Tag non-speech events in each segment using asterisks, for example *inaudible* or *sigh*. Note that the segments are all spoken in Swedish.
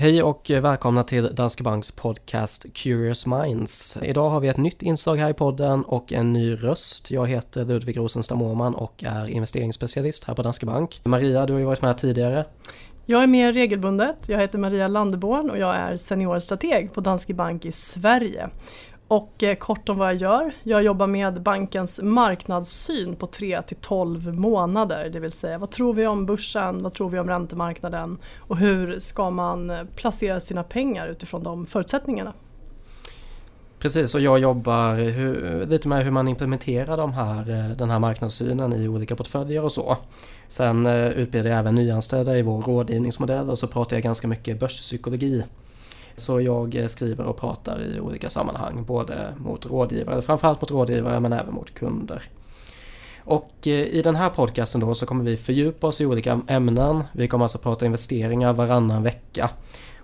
Hej och välkomna till Danske Banks podcast Curious Minds. Idag har vi ett nytt inslag här i podden och en ny röst. Jag heter Ludvig Rosenstam Åhman och är investeringsspecialist här på Danske Bank. Maria, du har ju varit med tidigare. Jag är med regelbundet. Jag heter Maria Landeborn och jag är seniorstrateg på Danske Bank i Sverige. Och eh, kort om vad jag gör. Jag jobbar med bankens marknadssyn på 3 till 12 månader. Det vill säga vad tror vi om börsen, vad tror vi om räntemarknaden och hur ska man eh, placera sina pengar utifrån de förutsättningarna. Precis, och jag jobbar hur, lite med hur man implementerar de här, eh, den här marknadssynen i olika portföljer och så. Sen utbildar jag även nyanställda i vår rådgivningsmodell och så pratar jag ganska mycket börspsykologi så jag eh, skriver och pratar i olika sammanhang, både mot rådgivare, framförallt mot rådgivare men även mot kunder. Och eh, i den här podcasten då så kommer vi fördjupa oss i olika ämnen. Vi kommer alltså prata investeringar varannan vecka.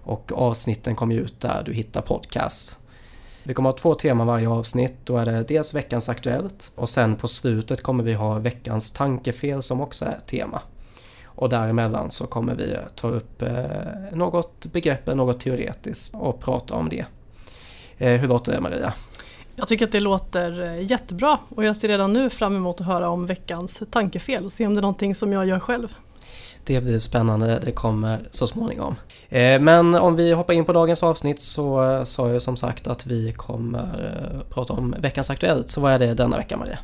Och avsnitten kommer ut där du hittar podcasts. Vi kommer ha två teman varje avsnitt. Då är det dels veckans Aktuellt och sen på slutet kommer vi ha veckans tankefel som också är tema. Och däremellan så kommer vi ta upp eh, något begrepp, något teoretiskt och prata om det. Eh, hur låter det Maria? Jag tycker att det låter eh, jättebra och jag ser redan nu fram emot att höra om veckans tankefel och se om det är någonting som jag gör själv. Det blir spännande, det kommer så småningom. Men om vi hoppar in på dagens avsnitt så sa jag som sagt att vi kommer prata om veckans Aktuellt. Så vad är det denna vecka Maria?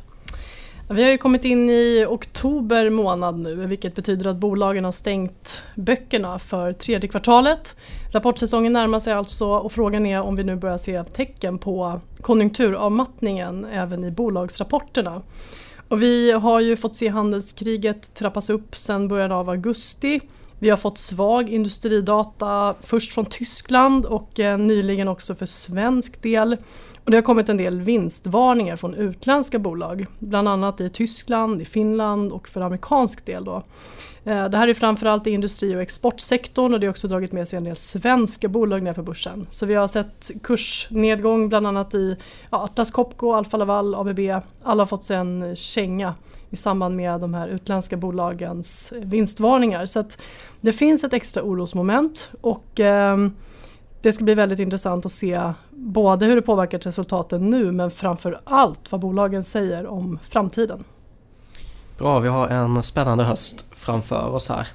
Vi har ju kommit in i oktober månad nu vilket betyder att bolagen har stängt böckerna för tredje kvartalet. Rapportsäsongen närmar sig alltså och frågan är om vi nu börjar se tecken på konjunkturavmattningen även i bolagsrapporterna. Och vi har ju fått se handelskriget trappas upp sedan början av augusti. Vi har fått svag industridata först från Tyskland och eh, nyligen också för svensk del. Och det har kommit en del vinstvarningar från utländska bolag, bland annat i Tyskland, i Finland och för amerikansk del. Då. Eh, det här är framförallt i industri och exportsektorn och det har också dragit med sig en del svenska bolag ner på börsen. Så vi har sett kursnedgång bland annat i ja, Atlas Copco, Alfa Laval, ABB. Alla har fått sig en känga i samband med de här utländska bolagens vinstvarningar. Så det finns ett extra orosmoment och eh, det ska bli väldigt intressant att se både hur det påverkat resultaten nu men framför allt vad bolagen säger om framtiden. Bra, vi har en spännande höst framför oss här.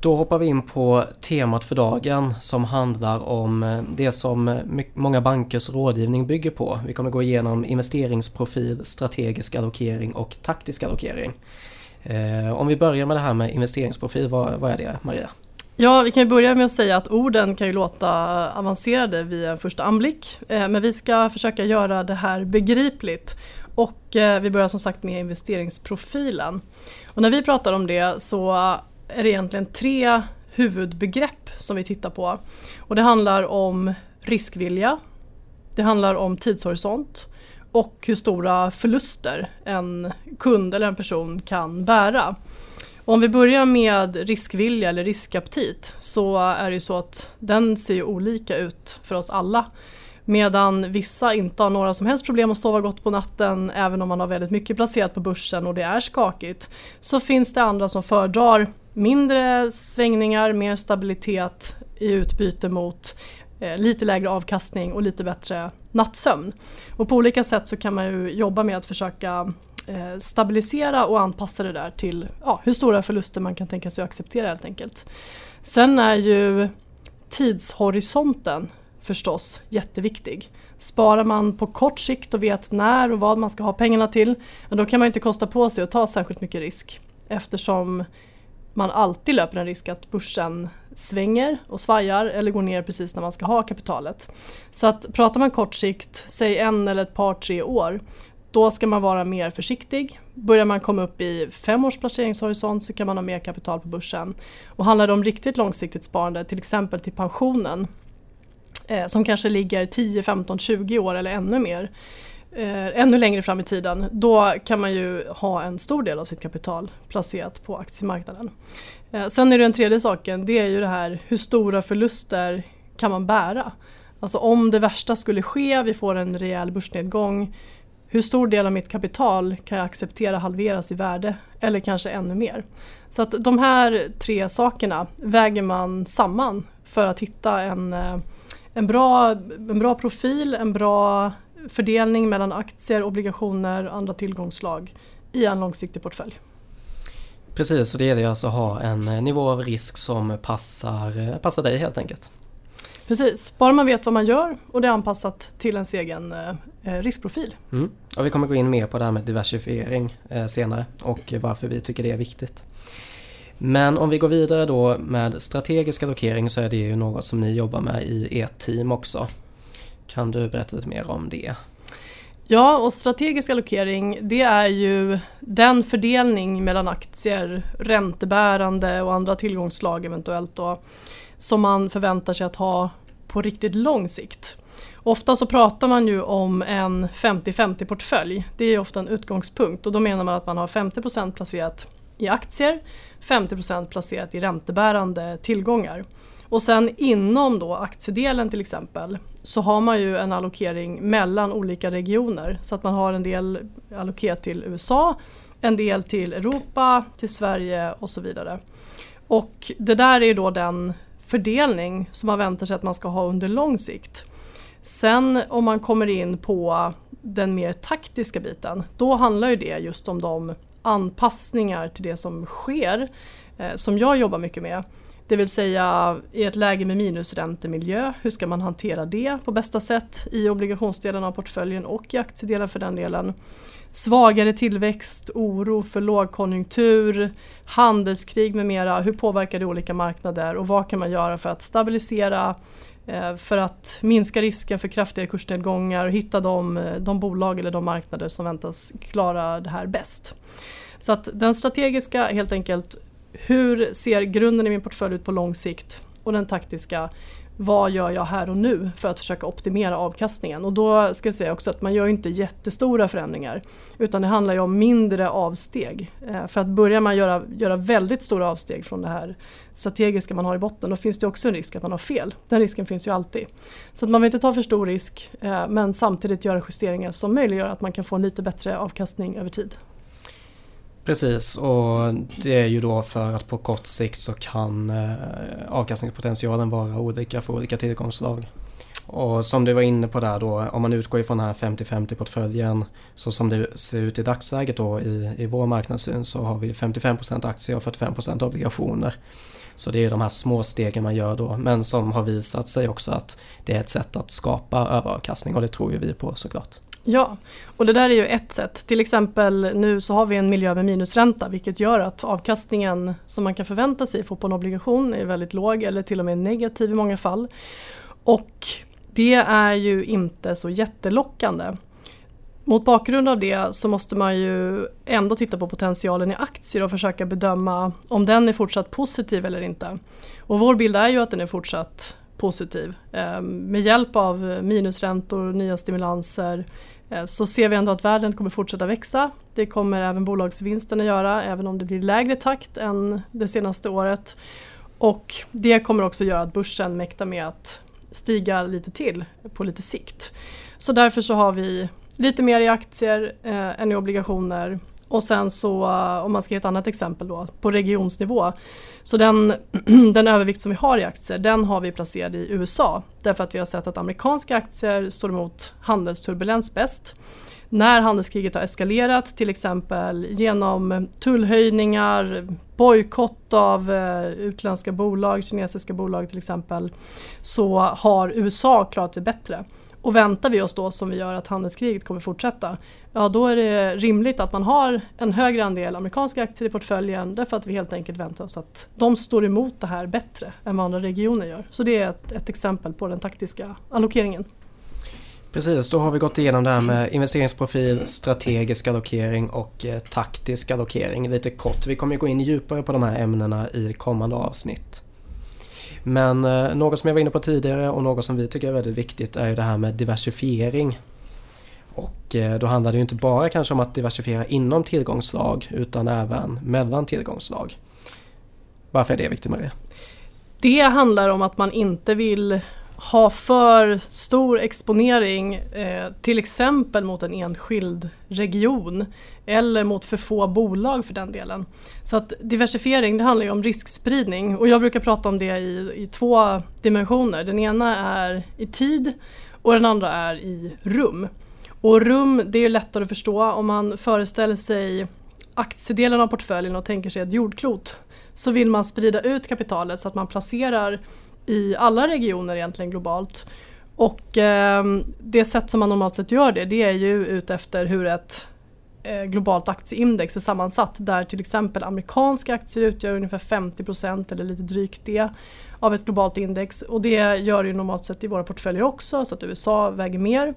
Då hoppar vi in på temat för dagen som handlar om det som många bankers rådgivning bygger på. Vi kommer gå igenom investeringsprofil, strategisk allokering och taktisk allokering. Eh, om vi börjar med det här med investeringsprofil, vad, vad är det Maria? Ja, vi kan börja med att säga att orden kan ju låta avancerade vid en första anblick. Eh, men vi ska försöka göra det här begripligt. Och eh, vi börjar som sagt med investeringsprofilen. Och när vi pratar om det så är det egentligen tre huvudbegrepp som vi tittar på. Och det handlar om riskvilja, det handlar om tidshorisont och hur stora förluster en kund eller en person kan bära. Om vi börjar med riskvilja eller riskaptit så är det ju så att den ser ju olika ut för oss alla. Medan vissa inte har några som helst problem att sova gott på natten även om man har väldigt mycket placerat på börsen och det är skakigt. Så finns det andra som föredrar mindre svängningar, mer stabilitet i utbyte mot eh, lite lägre avkastning och lite bättre nattsömn. Och på olika sätt så kan man ju jobba med att försöka Eh, stabilisera och anpassa det där till ja, hur stora förluster man kan tänka sig att acceptera helt enkelt. Sen är ju tidshorisonten förstås jätteviktig. Sparar man på kort sikt och vet när och vad man ska ha pengarna till, då kan man inte kosta på sig att ta särskilt mycket risk eftersom man alltid löper en risk att börsen svänger och svajar eller går ner precis när man ska ha kapitalet. Så att pratar man kort sikt, säg en eller ett par tre år, då ska man vara mer försiktig. Börjar man komma upp i fem års placeringshorisont så kan man ha mer kapital på börsen. Och handlar det om riktigt långsiktigt sparande, till exempel till pensionen, eh, som kanske ligger 10, 15, 20 år eller ännu mer, eh, ännu längre fram i tiden, då kan man ju ha en stor del av sitt kapital placerat på aktiemarknaden. Eh, sen är det den tredje saken, det är ju det här hur stora förluster kan man bära? Alltså om det värsta skulle ske, vi får en rejäl börsnedgång, hur stor del av mitt kapital kan jag acceptera halveras i värde eller kanske ännu mer? Så att de här tre sakerna väger man samman för att hitta en, eh, en, bra, en bra profil, en bra fördelning mellan aktier, obligationer och andra tillgångsslag i en långsiktig portfölj. Precis, så det gäller alltså att ha en eh, nivå av risk som passar, eh, passar dig helt enkelt. Precis, bara man vet vad man gör och det är anpassat till ens egen riskprofil. Mm. Och vi kommer gå in mer på det här med diversifiering eh, senare och varför vi tycker det är viktigt. Men om vi går vidare då med strategisk allokering så är det ju något som ni jobbar med i ert team också. Kan du berätta lite mer om det? Ja, och strategisk allokering det är ju den fördelning mellan aktier, räntebärande och andra tillgångsslag eventuellt då, som man förväntar sig att ha på riktigt lång sikt. Ofta så pratar man ju om en 50-50 portfölj. Det är ofta en utgångspunkt och då menar man att man har 50% placerat i aktier, 50% placerat i räntebärande tillgångar. Och sen inom då aktiedelen till exempel så har man ju en allokering mellan olika regioner så att man har en del allokerat till USA, en del till Europa, till Sverige och så vidare. Och det där är då den fördelning som man väntar sig att man ska ha under lång sikt. Sen om man kommer in på den mer taktiska biten, då handlar ju det just om de anpassningar till det som sker, eh, som jag jobbar mycket med. Det vill säga i ett läge med minusräntemiljö, hur ska man hantera det på bästa sätt i obligationsdelen av portföljen och i aktiedelen för den delen. Svagare tillväxt, oro för lågkonjunktur, handelskrig med mera. Hur påverkar det olika marknader och vad kan man göra för att stabilisera Eh, för att minska risken för kraftiga kursnedgångar och hitta de, eh, de bolag eller de marknader som väntas klara det här bäst. Så att den strategiska helt enkelt hur ser grunden i min portfölj ut på lång sikt? Och den taktiska, vad gör jag här och nu för att försöka optimera avkastningen? Och då ska jag säga också att man gör inte jättestora förändringar utan det handlar ju om mindre avsteg. Eh, för att börjar man göra, göra väldigt stora avsteg från det här strategiska man har i botten då finns det också en risk att man har fel. Den risken finns ju alltid. Så att man vill inte ta för stor risk eh, men samtidigt göra justeringar som möjliggör att man kan få en lite bättre avkastning över tid. Precis och det är ju då för att på kort sikt så kan eh, avkastningspotentialen vara olika för olika tillgångsslag. Och som du var inne på där då, om man utgår ifrån den här 50-50 portföljen så som det ser ut i dagsläget då i, i vår marknadssyn så har vi 55% aktier och 45% obligationer. Så det är de här små stegen man gör då men som har visat sig också att det är ett sätt att skapa överavkastning och det tror ju vi på såklart. Ja, och det där är ju ett sätt. Till exempel nu så har vi en miljö med minusränta vilket gör att avkastningen som man kan förvänta sig få på en obligation är väldigt låg eller till och med negativ i många fall. Och det är ju inte så jättelockande. Mot bakgrund av det så måste man ju ändå titta på potentialen i aktier och försöka bedöma om den är fortsatt positiv eller inte. Och vår bild är ju att den är fortsatt positiv. Eh, med hjälp av minusräntor, nya stimulanser Eh, så ser vi ändå att världen kommer fortsätta växa. Det kommer även bolagsvinsterna göra även om det blir lägre takt än det senaste året. Och det kommer också göra att börsen mäktar med att stiga lite till på lite sikt. Så därför så har vi lite mer i aktier eh, än i obligationer och sen så eh, om man ska ge ett annat exempel då på regionsnivå. Så den, *clears throat* den övervikt som vi har i aktier den har vi placerad i USA därför att vi har sett att amerikanska aktier står emot handelsturbulens bäst. När handelskriget har eskalerat till exempel genom tullhöjningar, bojkott av eh, utländska bolag, kinesiska bolag till exempel, så har USA klarat sig bättre. Och väntar vi oss då som vi gör att handelskriget kommer fortsätta, ja då är det rimligt att man har en högre andel amerikanska aktier i portföljen därför att vi helt enkelt väntar oss att de står emot det här bättre än vad andra regioner gör. Så det är ett, ett exempel på den taktiska allokeringen. Precis, då har vi gått igenom det här med investeringsprofil, strategisk allokering och eh, taktisk allokering lite kort. Vi kommer gå in djupare på de här ämnena i kommande avsnitt. Men eh, något som jag var inne på tidigare och något som vi tycker är väldigt viktigt är ju det här med diversifiering. Och eh, då handlar det ju inte bara kanske om att diversifiera inom tillgångslag utan även mellan tillgångslag. Varför är det viktigt Maria? Det handlar om att man inte vill ha för stor exponering eh, till exempel mot en enskild region eller mot för få bolag för den delen. Så att diversifiering det handlar ju om riskspridning och jag brukar prata om det i, i två dimensioner. Den ena är i tid och den andra är i rum. Och rum det är lättare att förstå om man föreställer sig aktiedelen av portföljen och tänker sig ett jordklot så vill man sprida ut kapitalet så att man placerar i alla regioner egentligen globalt. Och eh, det sätt som man normalt sett gör det, det är ju utefter hur ett eh, globalt aktieindex är sammansatt där till exempel amerikanska aktier utgör ungefär 50 procent eller lite drygt det av ett globalt index och det gör det ju normalt sett i våra portföljer också så att USA väger mer.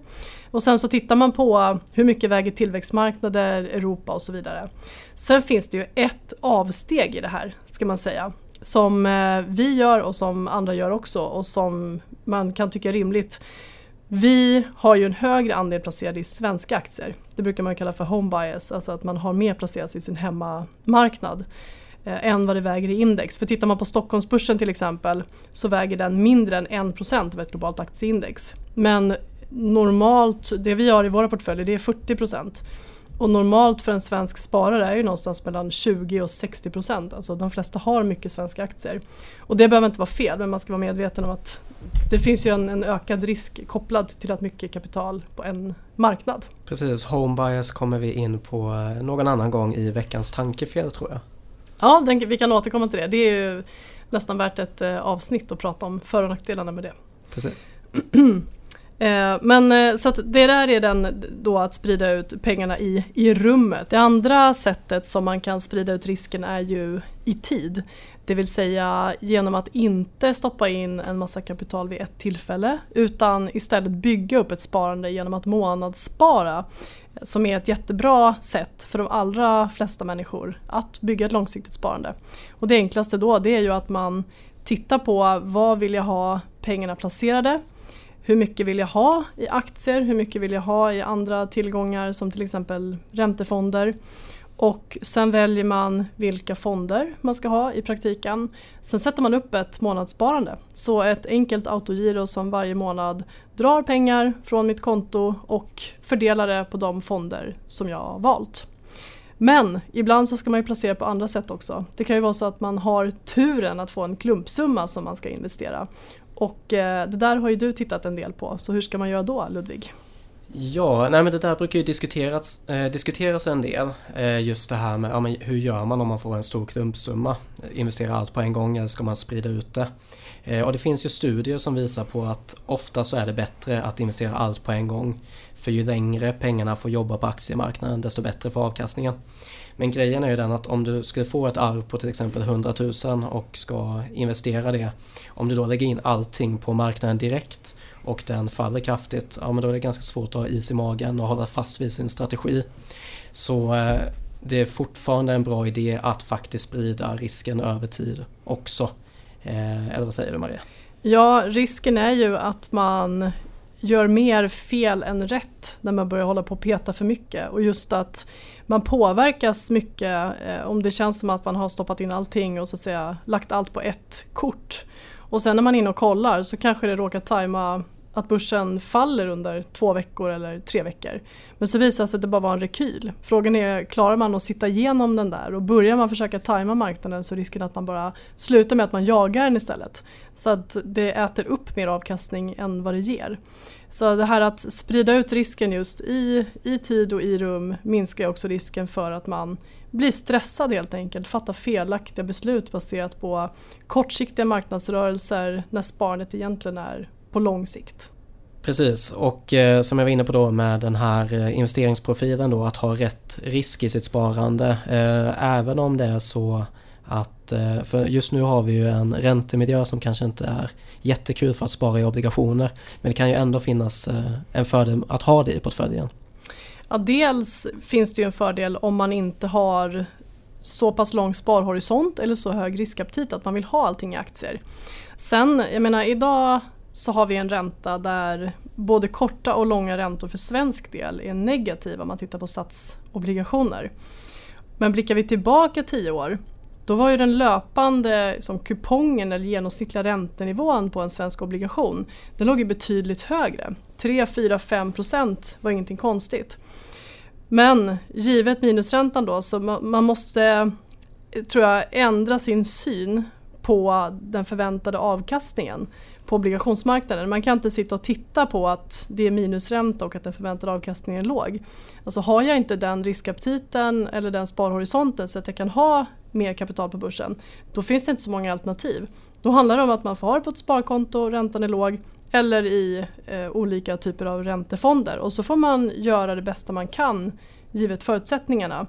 Och sen så tittar man på hur mycket väger tillväxtmarknader, Europa och så vidare. Sen finns det ju ett avsteg i det här ska man säga som eh, vi gör och som andra gör också och som man kan tycka är rimligt. Vi har ju en högre andel placerade i svenska aktier. Det brukar man kalla för home bias, alltså att man har mer placerat i sin hemmamarknad eh, än vad det väger i index. För tittar man på Stockholmsbörsen till exempel så väger den mindre än 1% av ett globalt aktieindex. Men normalt, det vi har i våra portföljer det är 40%. Och normalt för en svensk sparare är ju någonstans mellan 20 och 60 procent. Alltså de flesta har mycket svenska aktier. Och det behöver inte vara fel men man ska vara medveten om att det finns ju en, en ökad risk kopplad till att mycket kapital på en marknad. Precis, home bias kommer vi in på eh, någon annan gång i veckans tankefel tror jag. Ja, den, vi kan återkomma till det. Det är ju nästan värt ett eh, avsnitt att prata om för och nackdelarna med det. Precis. *clears throat* Eh, men eh, så att det där är den då att sprida ut pengarna i, i rummet. Det andra sättet som man kan sprida ut risken är ju i tid. Det vill säga genom att inte stoppa in en massa kapital vid ett tillfälle utan istället bygga upp ett sparande genom att månadsspara eh, som är ett jättebra sätt för de allra flesta människor att bygga ett långsiktigt sparande. Och det enklaste då det är ju att man tittar på vad vill jag ha pengarna placerade hur mycket vill jag ha i aktier, hur mycket vill jag ha i andra tillgångar som till exempel räntefonder. Och sen väljer man vilka fonder man ska ha i praktiken. Sen sätter man upp ett månadssparande. Så ett enkelt autogiro som varje månad drar pengar från mitt konto och fördelar det på de fonder som jag har valt. Men ibland så ska man ju placera på andra sätt också. Det kan ju vara så att man har turen att få en klumpsumma som man ska investera. Och eh, det där har ju du tittat en del på, så hur ska man göra då Ludvig? Ja, nej men det där brukar ju diskuteras, eh, diskuteras en del. Eh, just det här med ja, men hur gör man om man får en stor klumpsumma? Investera allt på en gång eller ska man sprida ut det? Eh, och det finns ju studier som visar på att ofta så är det bättre att investera allt på en gång. För ju längre pengarna får jobba på aktiemarknaden desto bättre för avkastningen. Men grejen är ju den att om du skulle få ett arv på till exempel 100 000 och ska investera det. Om du då lägger in allting på marknaden direkt och den faller kraftigt, ja men då är det ganska svårt att ha is i magen och hålla fast vid sin strategi. Så eh, det är fortfarande en bra idé att faktiskt sprida risken över tid också. Eh, eller vad säger du Maria? Ja, risken är ju att man gör mer fel än rätt när man börjar hålla på och peta för mycket. Och just att man påverkas mycket eh, om det känns som att man har stoppat in allting och så att säga lagt allt på ett kort. Och sen när man är inne och kollar så kanske det råkar tajma att börsen faller under två veckor eller tre veckor. Men så visar det sig att det bara var en rekyl. Frågan är, klarar man att sitta igenom den där? Och börjar man försöka tajma marknaden så är risken att man bara slutar med att man jagar den istället. Så att det äter upp mer avkastning än vad det ger. Så det här att sprida ut risken just i, i tid och i rum minskar också risken för att man blir stressad helt enkelt, fattar felaktiga beslut baserat på kortsiktiga marknadsrörelser när sparandet egentligen är på lång sikt. Precis och eh, som jag var inne på då med den här eh, investeringsprofilen då att ha rätt risk i sitt sparande. Eh, även om det är så att, eh, för just nu har vi ju en räntemiljö som kanske inte är jättekul för att spara i obligationer. Men det kan ju ändå finnas eh, en fördel att ha det i portföljen. Ja, dels finns det ju en fördel om man inte har så pass lång sparhorisont eller så hög riskaptit att man vill ha allting i aktier. Sen, jag menar idag så har vi en ränta där både korta och långa räntor för svensk del är negativa om man tittar på statsobligationer. Men blickar vi tillbaka tio år då var ju den löpande som kupongen eller genomsnittliga räntenivån på en svensk obligation, den låg ju betydligt högre. 3, 4, 5 procent var ingenting konstigt. Men givet minusräntan då så man måste tror jag ändra sin syn på den förväntade avkastningen på obligationsmarknaden. Man kan inte sitta och titta på att det är minusränta och att den förväntade avkastningen är låg. Alltså har jag inte den riskaptiten eller den sparhorisonten så att jag kan ha mer kapital på börsen, då finns det inte så många alternativ. Då handlar det om att man får ha det på ett sparkonto, räntan är låg, eller i eh, olika typer av räntefonder och så får man göra det bästa man kan givet förutsättningarna.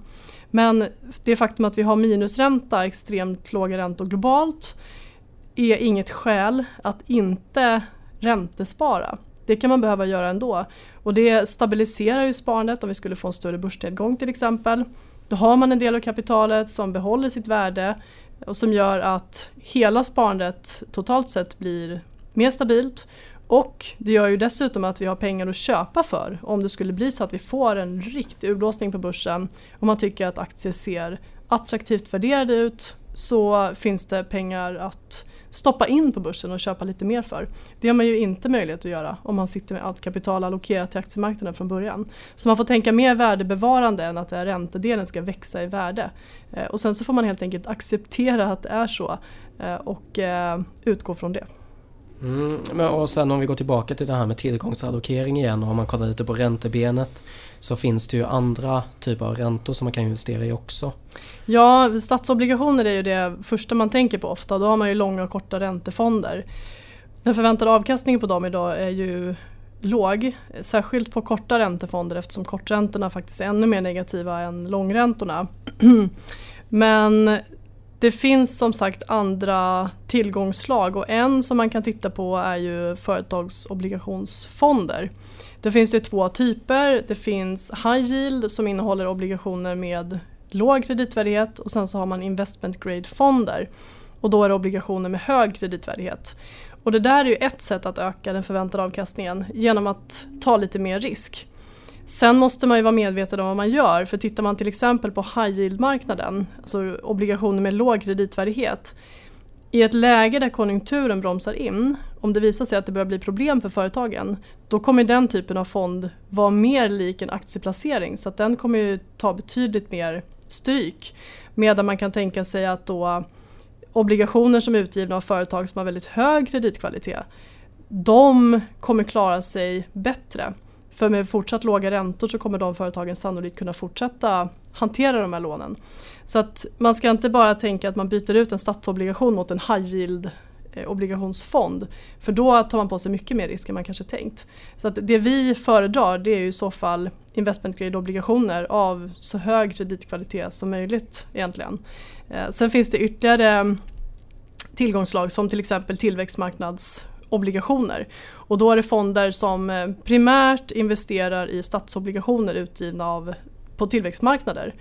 Men det faktum att vi har minusränta, extremt låga räntor globalt är inget skäl att inte räntespara. Det kan man behöva göra ändå. Och det stabiliserar ju sparandet om vi skulle få en större börsnedgång till exempel. Då har man en del av kapitalet som behåller sitt värde och som gör att hela sparandet totalt sett blir mer stabilt och det gör ju dessutom att vi har pengar att köpa för om det skulle bli så att vi får en riktig urblåsning på börsen och man tycker att aktier ser attraktivt värderade ut så finns det pengar att stoppa in på börsen och köpa lite mer för. Det har man ju inte möjlighet att göra om man sitter med allt kapital allokerat till aktiemarknaden från början. Så man får tänka mer värdebevarande än att räntedelen ska växa i värde. Eh, och sen så får man helt enkelt acceptera att det är så eh, och eh, utgå från det. Mm, men och sen om vi går tillbaka till det här med tillgångsallokering igen och om man kollar lite på räntebenet så finns det ju andra typer av räntor som man kan investera i också. Ja, statsobligationer är ju det första man tänker på ofta. Då har man ju långa och korta räntefonder. Den förväntade avkastningen på dem idag är ju låg, särskilt på korta räntefonder eftersom korträntorna faktiskt är ännu mer negativa än långräntorna. *clears throat* Men det finns som sagt andra tillgångsslag och en som man kan titta på är ju företagsobligationsfonder. Det finns det två typer. Det finns high yield som innehåller obligationer med låg kreditvärdighet och sen så har man investment grade fonder och då är det obligationer med hög kreditvärdighet. Och det där är ju ett sätt att öka den förväntade avkastningen genom att ta lite mer risk. Sen måste man ju vara medveten om vad man gör för tittar man till exempel på high yield-marknaden, alltså obligationer med låg kreditvärdighet. I ett läge där konjunkturen bromsar in, om det visar sig att det börjar bli problem för företagen, då kommer den typen av fond vara mer lik en aktieplacering så att den kommer ju ta betydligt mer stryk. Medan man kan tänka sig att då obligationer som är utgivna av företag som har väldigt hög kreditkvalitet, de kommer klara sig bättre. För med fortsatt låga räntor så kommer de företagen sannolikt kunna fortsätta hantera de här lånen. Så att man ska inte bara tänka att man byter ut en statsobligation mot en high yield eh, obligationsfond. För då tar man på sig mycket mer risk än man kanske tänkt. Så att det vi föredrar det är ju i så fall investment grade obligationer av så hög kreditkvalitet som möjligt egentligen. Eh, sen finns det ytterligare tillgångslag som till exempel tillväxtmarknads obligationer. Och då är det fonder som eh, primärt investerar i statsobligationer utgivna av, på tillväxtmarknader.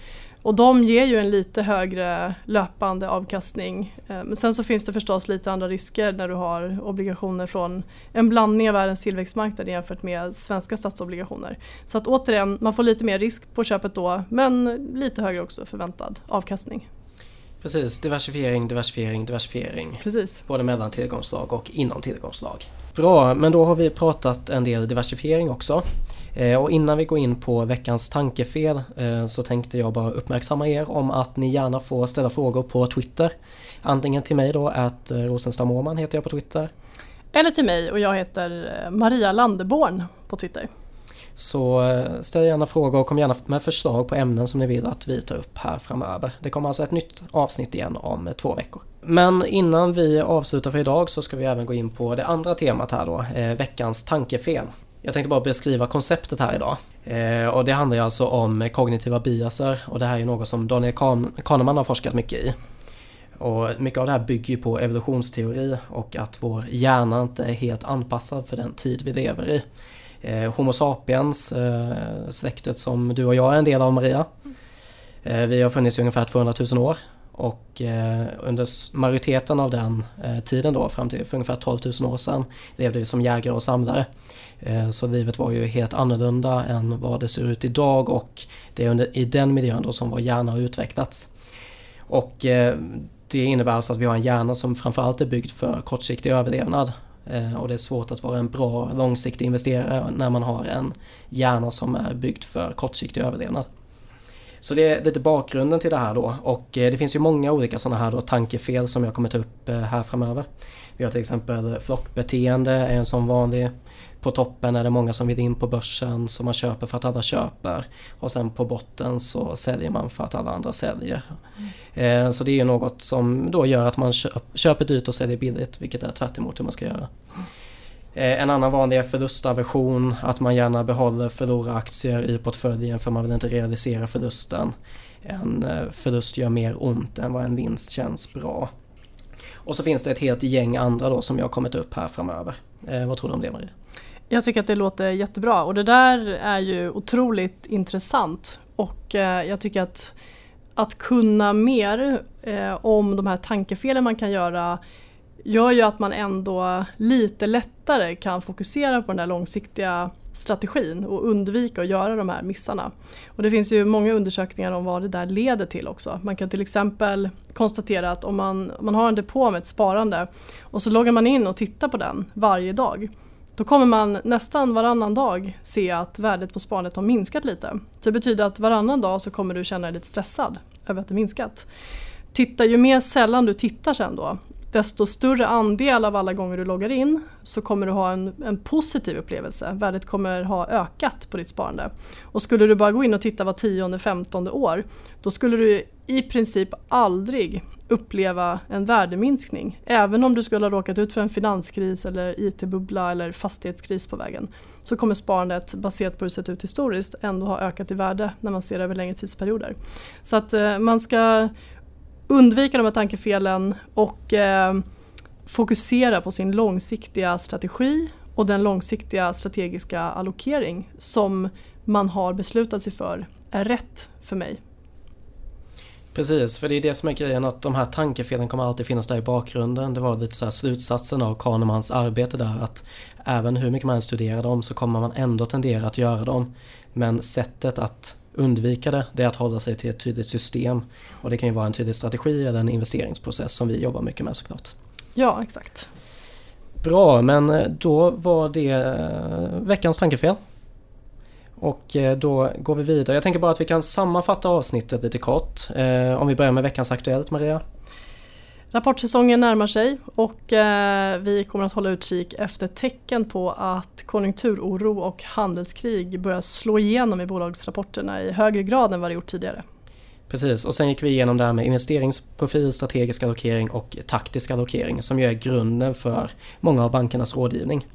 Och de ger ju en lite högre löpande avkastning. Eh, men sen så finns det förstås lite andra risker när du har obligationer från en blandning av världens tillväxtmarknad jämfört med svenska statsobligationer. Så att återigen, man får lite mer risk på köpet då men lite högre också förväntad avkastning. Precis, diversifiering, diversifiering, diversifiering. Precis. Både mellan tillgångslag och inom tillgångslag. Bra, men då har vi pratat en del diversifiering också. Eh, och innan vi går in på veckans tankefel eh, så tänkte jag bara uppmärksamma er om att ni gärna får ställa frågor på Twitter. Antingen till mig då, att eh, Rosenstam heter jag på Twitter. Eller till mig och jag heter Maria Landeborn på Twitter. Så eh, ställ gärna frågor och kom gärna med förslag på ämnen som ni vill att vi tar upp här framöver. Det kommer alltså ett nytt avsnitt igen om eh, två veckor. Men innan vi avslutar för idag så ska vi även gå in på det andra temat här då, eh, veckans tankefel. Jag tänkte bara beskriva konceptet här idag. Eh, och det handlar ju alltså om kognitiva biaser och det här är något som Daniel Kahneman har forskat mycket i. Och mycket av det här bygger ju på evolutionsteori och att vår hjärna inte är helt anpassad för den tid vi lever i eh, Homo sapiens, eh, släktet som du och jag är en del av Maria. Eh, vi har funnits i ungefär 200 000 år och eh, under majoriteten av den eh, tiden då fram till för ungefär 12 000 år sedan levde vi som jägare och samlare. Eh, så livet var ju helt annorlunda än vad det ser ut idag och det är under, i den miljön då som vår hjärna har utvecklats. Och eh, det innebär alltså att vi har en hjärna som framförallt är byggd för kortsiktig överlevnad. Eh, och det är svårt att vara en bra långsiktig investerare när man har en hjärna som är byggd för kortsiktig överlevnad. Så det är lite bakgrunden till det här då och eh, det finns ju många olika sådana här då tankefel som jag kommer ta upp eh, här framöver. Vi har till exempel flockbeteende är en sån vanlig. På toppen är det många som vill in på börsen så man köper för att alla köper. Och sen på botten så säljer man för att alla andra säljer. Mm. Så det är något som då gör att man köper dyrt och säljer billigt vilket är tvärt hur man ska göra. Eh, en annan vanlig är förlustaversion, att man gärna behåller förloraraktier i portföljen för man vill inte realisera förlusten. En eh, förlust gör mer ont än vad en vinst känns bra. Och så finns det ett helt gäng andra då som jag har kommit upp här framöver. Eh, vad tror du om det Marie? Jag tycker att det låter jättebra och det där är ju otroligt intressant och eh, jag tycker att att kunna mer eh, om de här tankefelen man kan göra gör ju att man ändå lite lättare kan fokusera på den där långsiktiga strategin och undvika att göra de här missarna. Och det finns ju många undersökningar om vad det där leder till också. Man kan till exempel konstatera att om man, om man har en depå med ett sparande och så loggar man in och tittar på den varje dag då kommer man nästan varannan dag se att värdet på sparandet har minskat lite. Det betyder att varannan dag så kommer du känna dig lite stressad över att det minskat. Titta, ju mer sällan du tittar sen då, desto större andel av alla gånger du loggar in så kommer du ha en, en positiv upplevelse. Värdet kommer ha ökat på ditt sparande. Och skulle du bara gå in och titta var tionde, femtonde år då skulle du i princip aldrig uppleva en värdeminskning. Även om du skulle ha råkat ut för en finanskris eller IT-bubbla eller fastighetskris på vägen så kommer sparandet baserat på hur det sett ut historiskt ändå ha ökat i värde när man ser det över längre tidsperioder. Så att eh, man ska undvika de här tankefelen och eh, fokusera på sin långsiktiga strategi och den långsiktiga strategiska allokering som man har beslutat sig för är rätt för mig. Precis, för det är det som är grejen att de här tankefelen kommer alltid finnas där i bakgrunden. Det var lite så slutsatsen av Kahnemans arbete där att även hur mycket man studerar dem så kommer man ändå tendera att göra dem. Men sättet att undvika det, det är att hålla sig till ett tydligt system. Och det kan ju vara en tydlig strategi eller en investeringsprocess som vi jobbar mycket med såklart. Ja, exakt. Bra, men då var det eh, veckans tankefel. Och eh, då går vi vidare. Jag tänker bara att vi kan sammanfatta avsnittet lite kort. Om vi börjar med veckans Aktuellt, Maria. Rapportsäsongen närmar sig och eh, vi kommer att hålla utkik efter tecken på att konjunkturoro och handelskrig börjar slå igenom i bolagsrapporterna i högre grad än vad det gjort tidigare. Precis, och sen gick vi igenom det här med investeringsprofil, strategisk allokering och taktisk allokering som ju är grunden för många av bankernas rådgivning.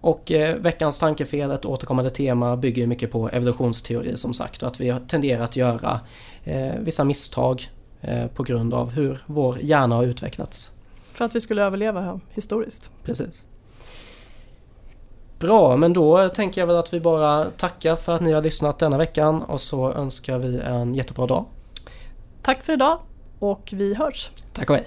Och eh, veckans tankefel, ett återkommande tema, bygger mycket på evolutionsteori som sagt och att vi tenderar att göra eh, vissa misstag Eh, på grund av hur vår hjärna har utvecklats. För att vi skulle överleva här historiskt. Precis. Bra, men då tänker jag väl att vi bara tackar för att ni har lyssnat denna veckan och så önskar vi en jättebra dag. Tack för idag och vi hörs. Tack och hej.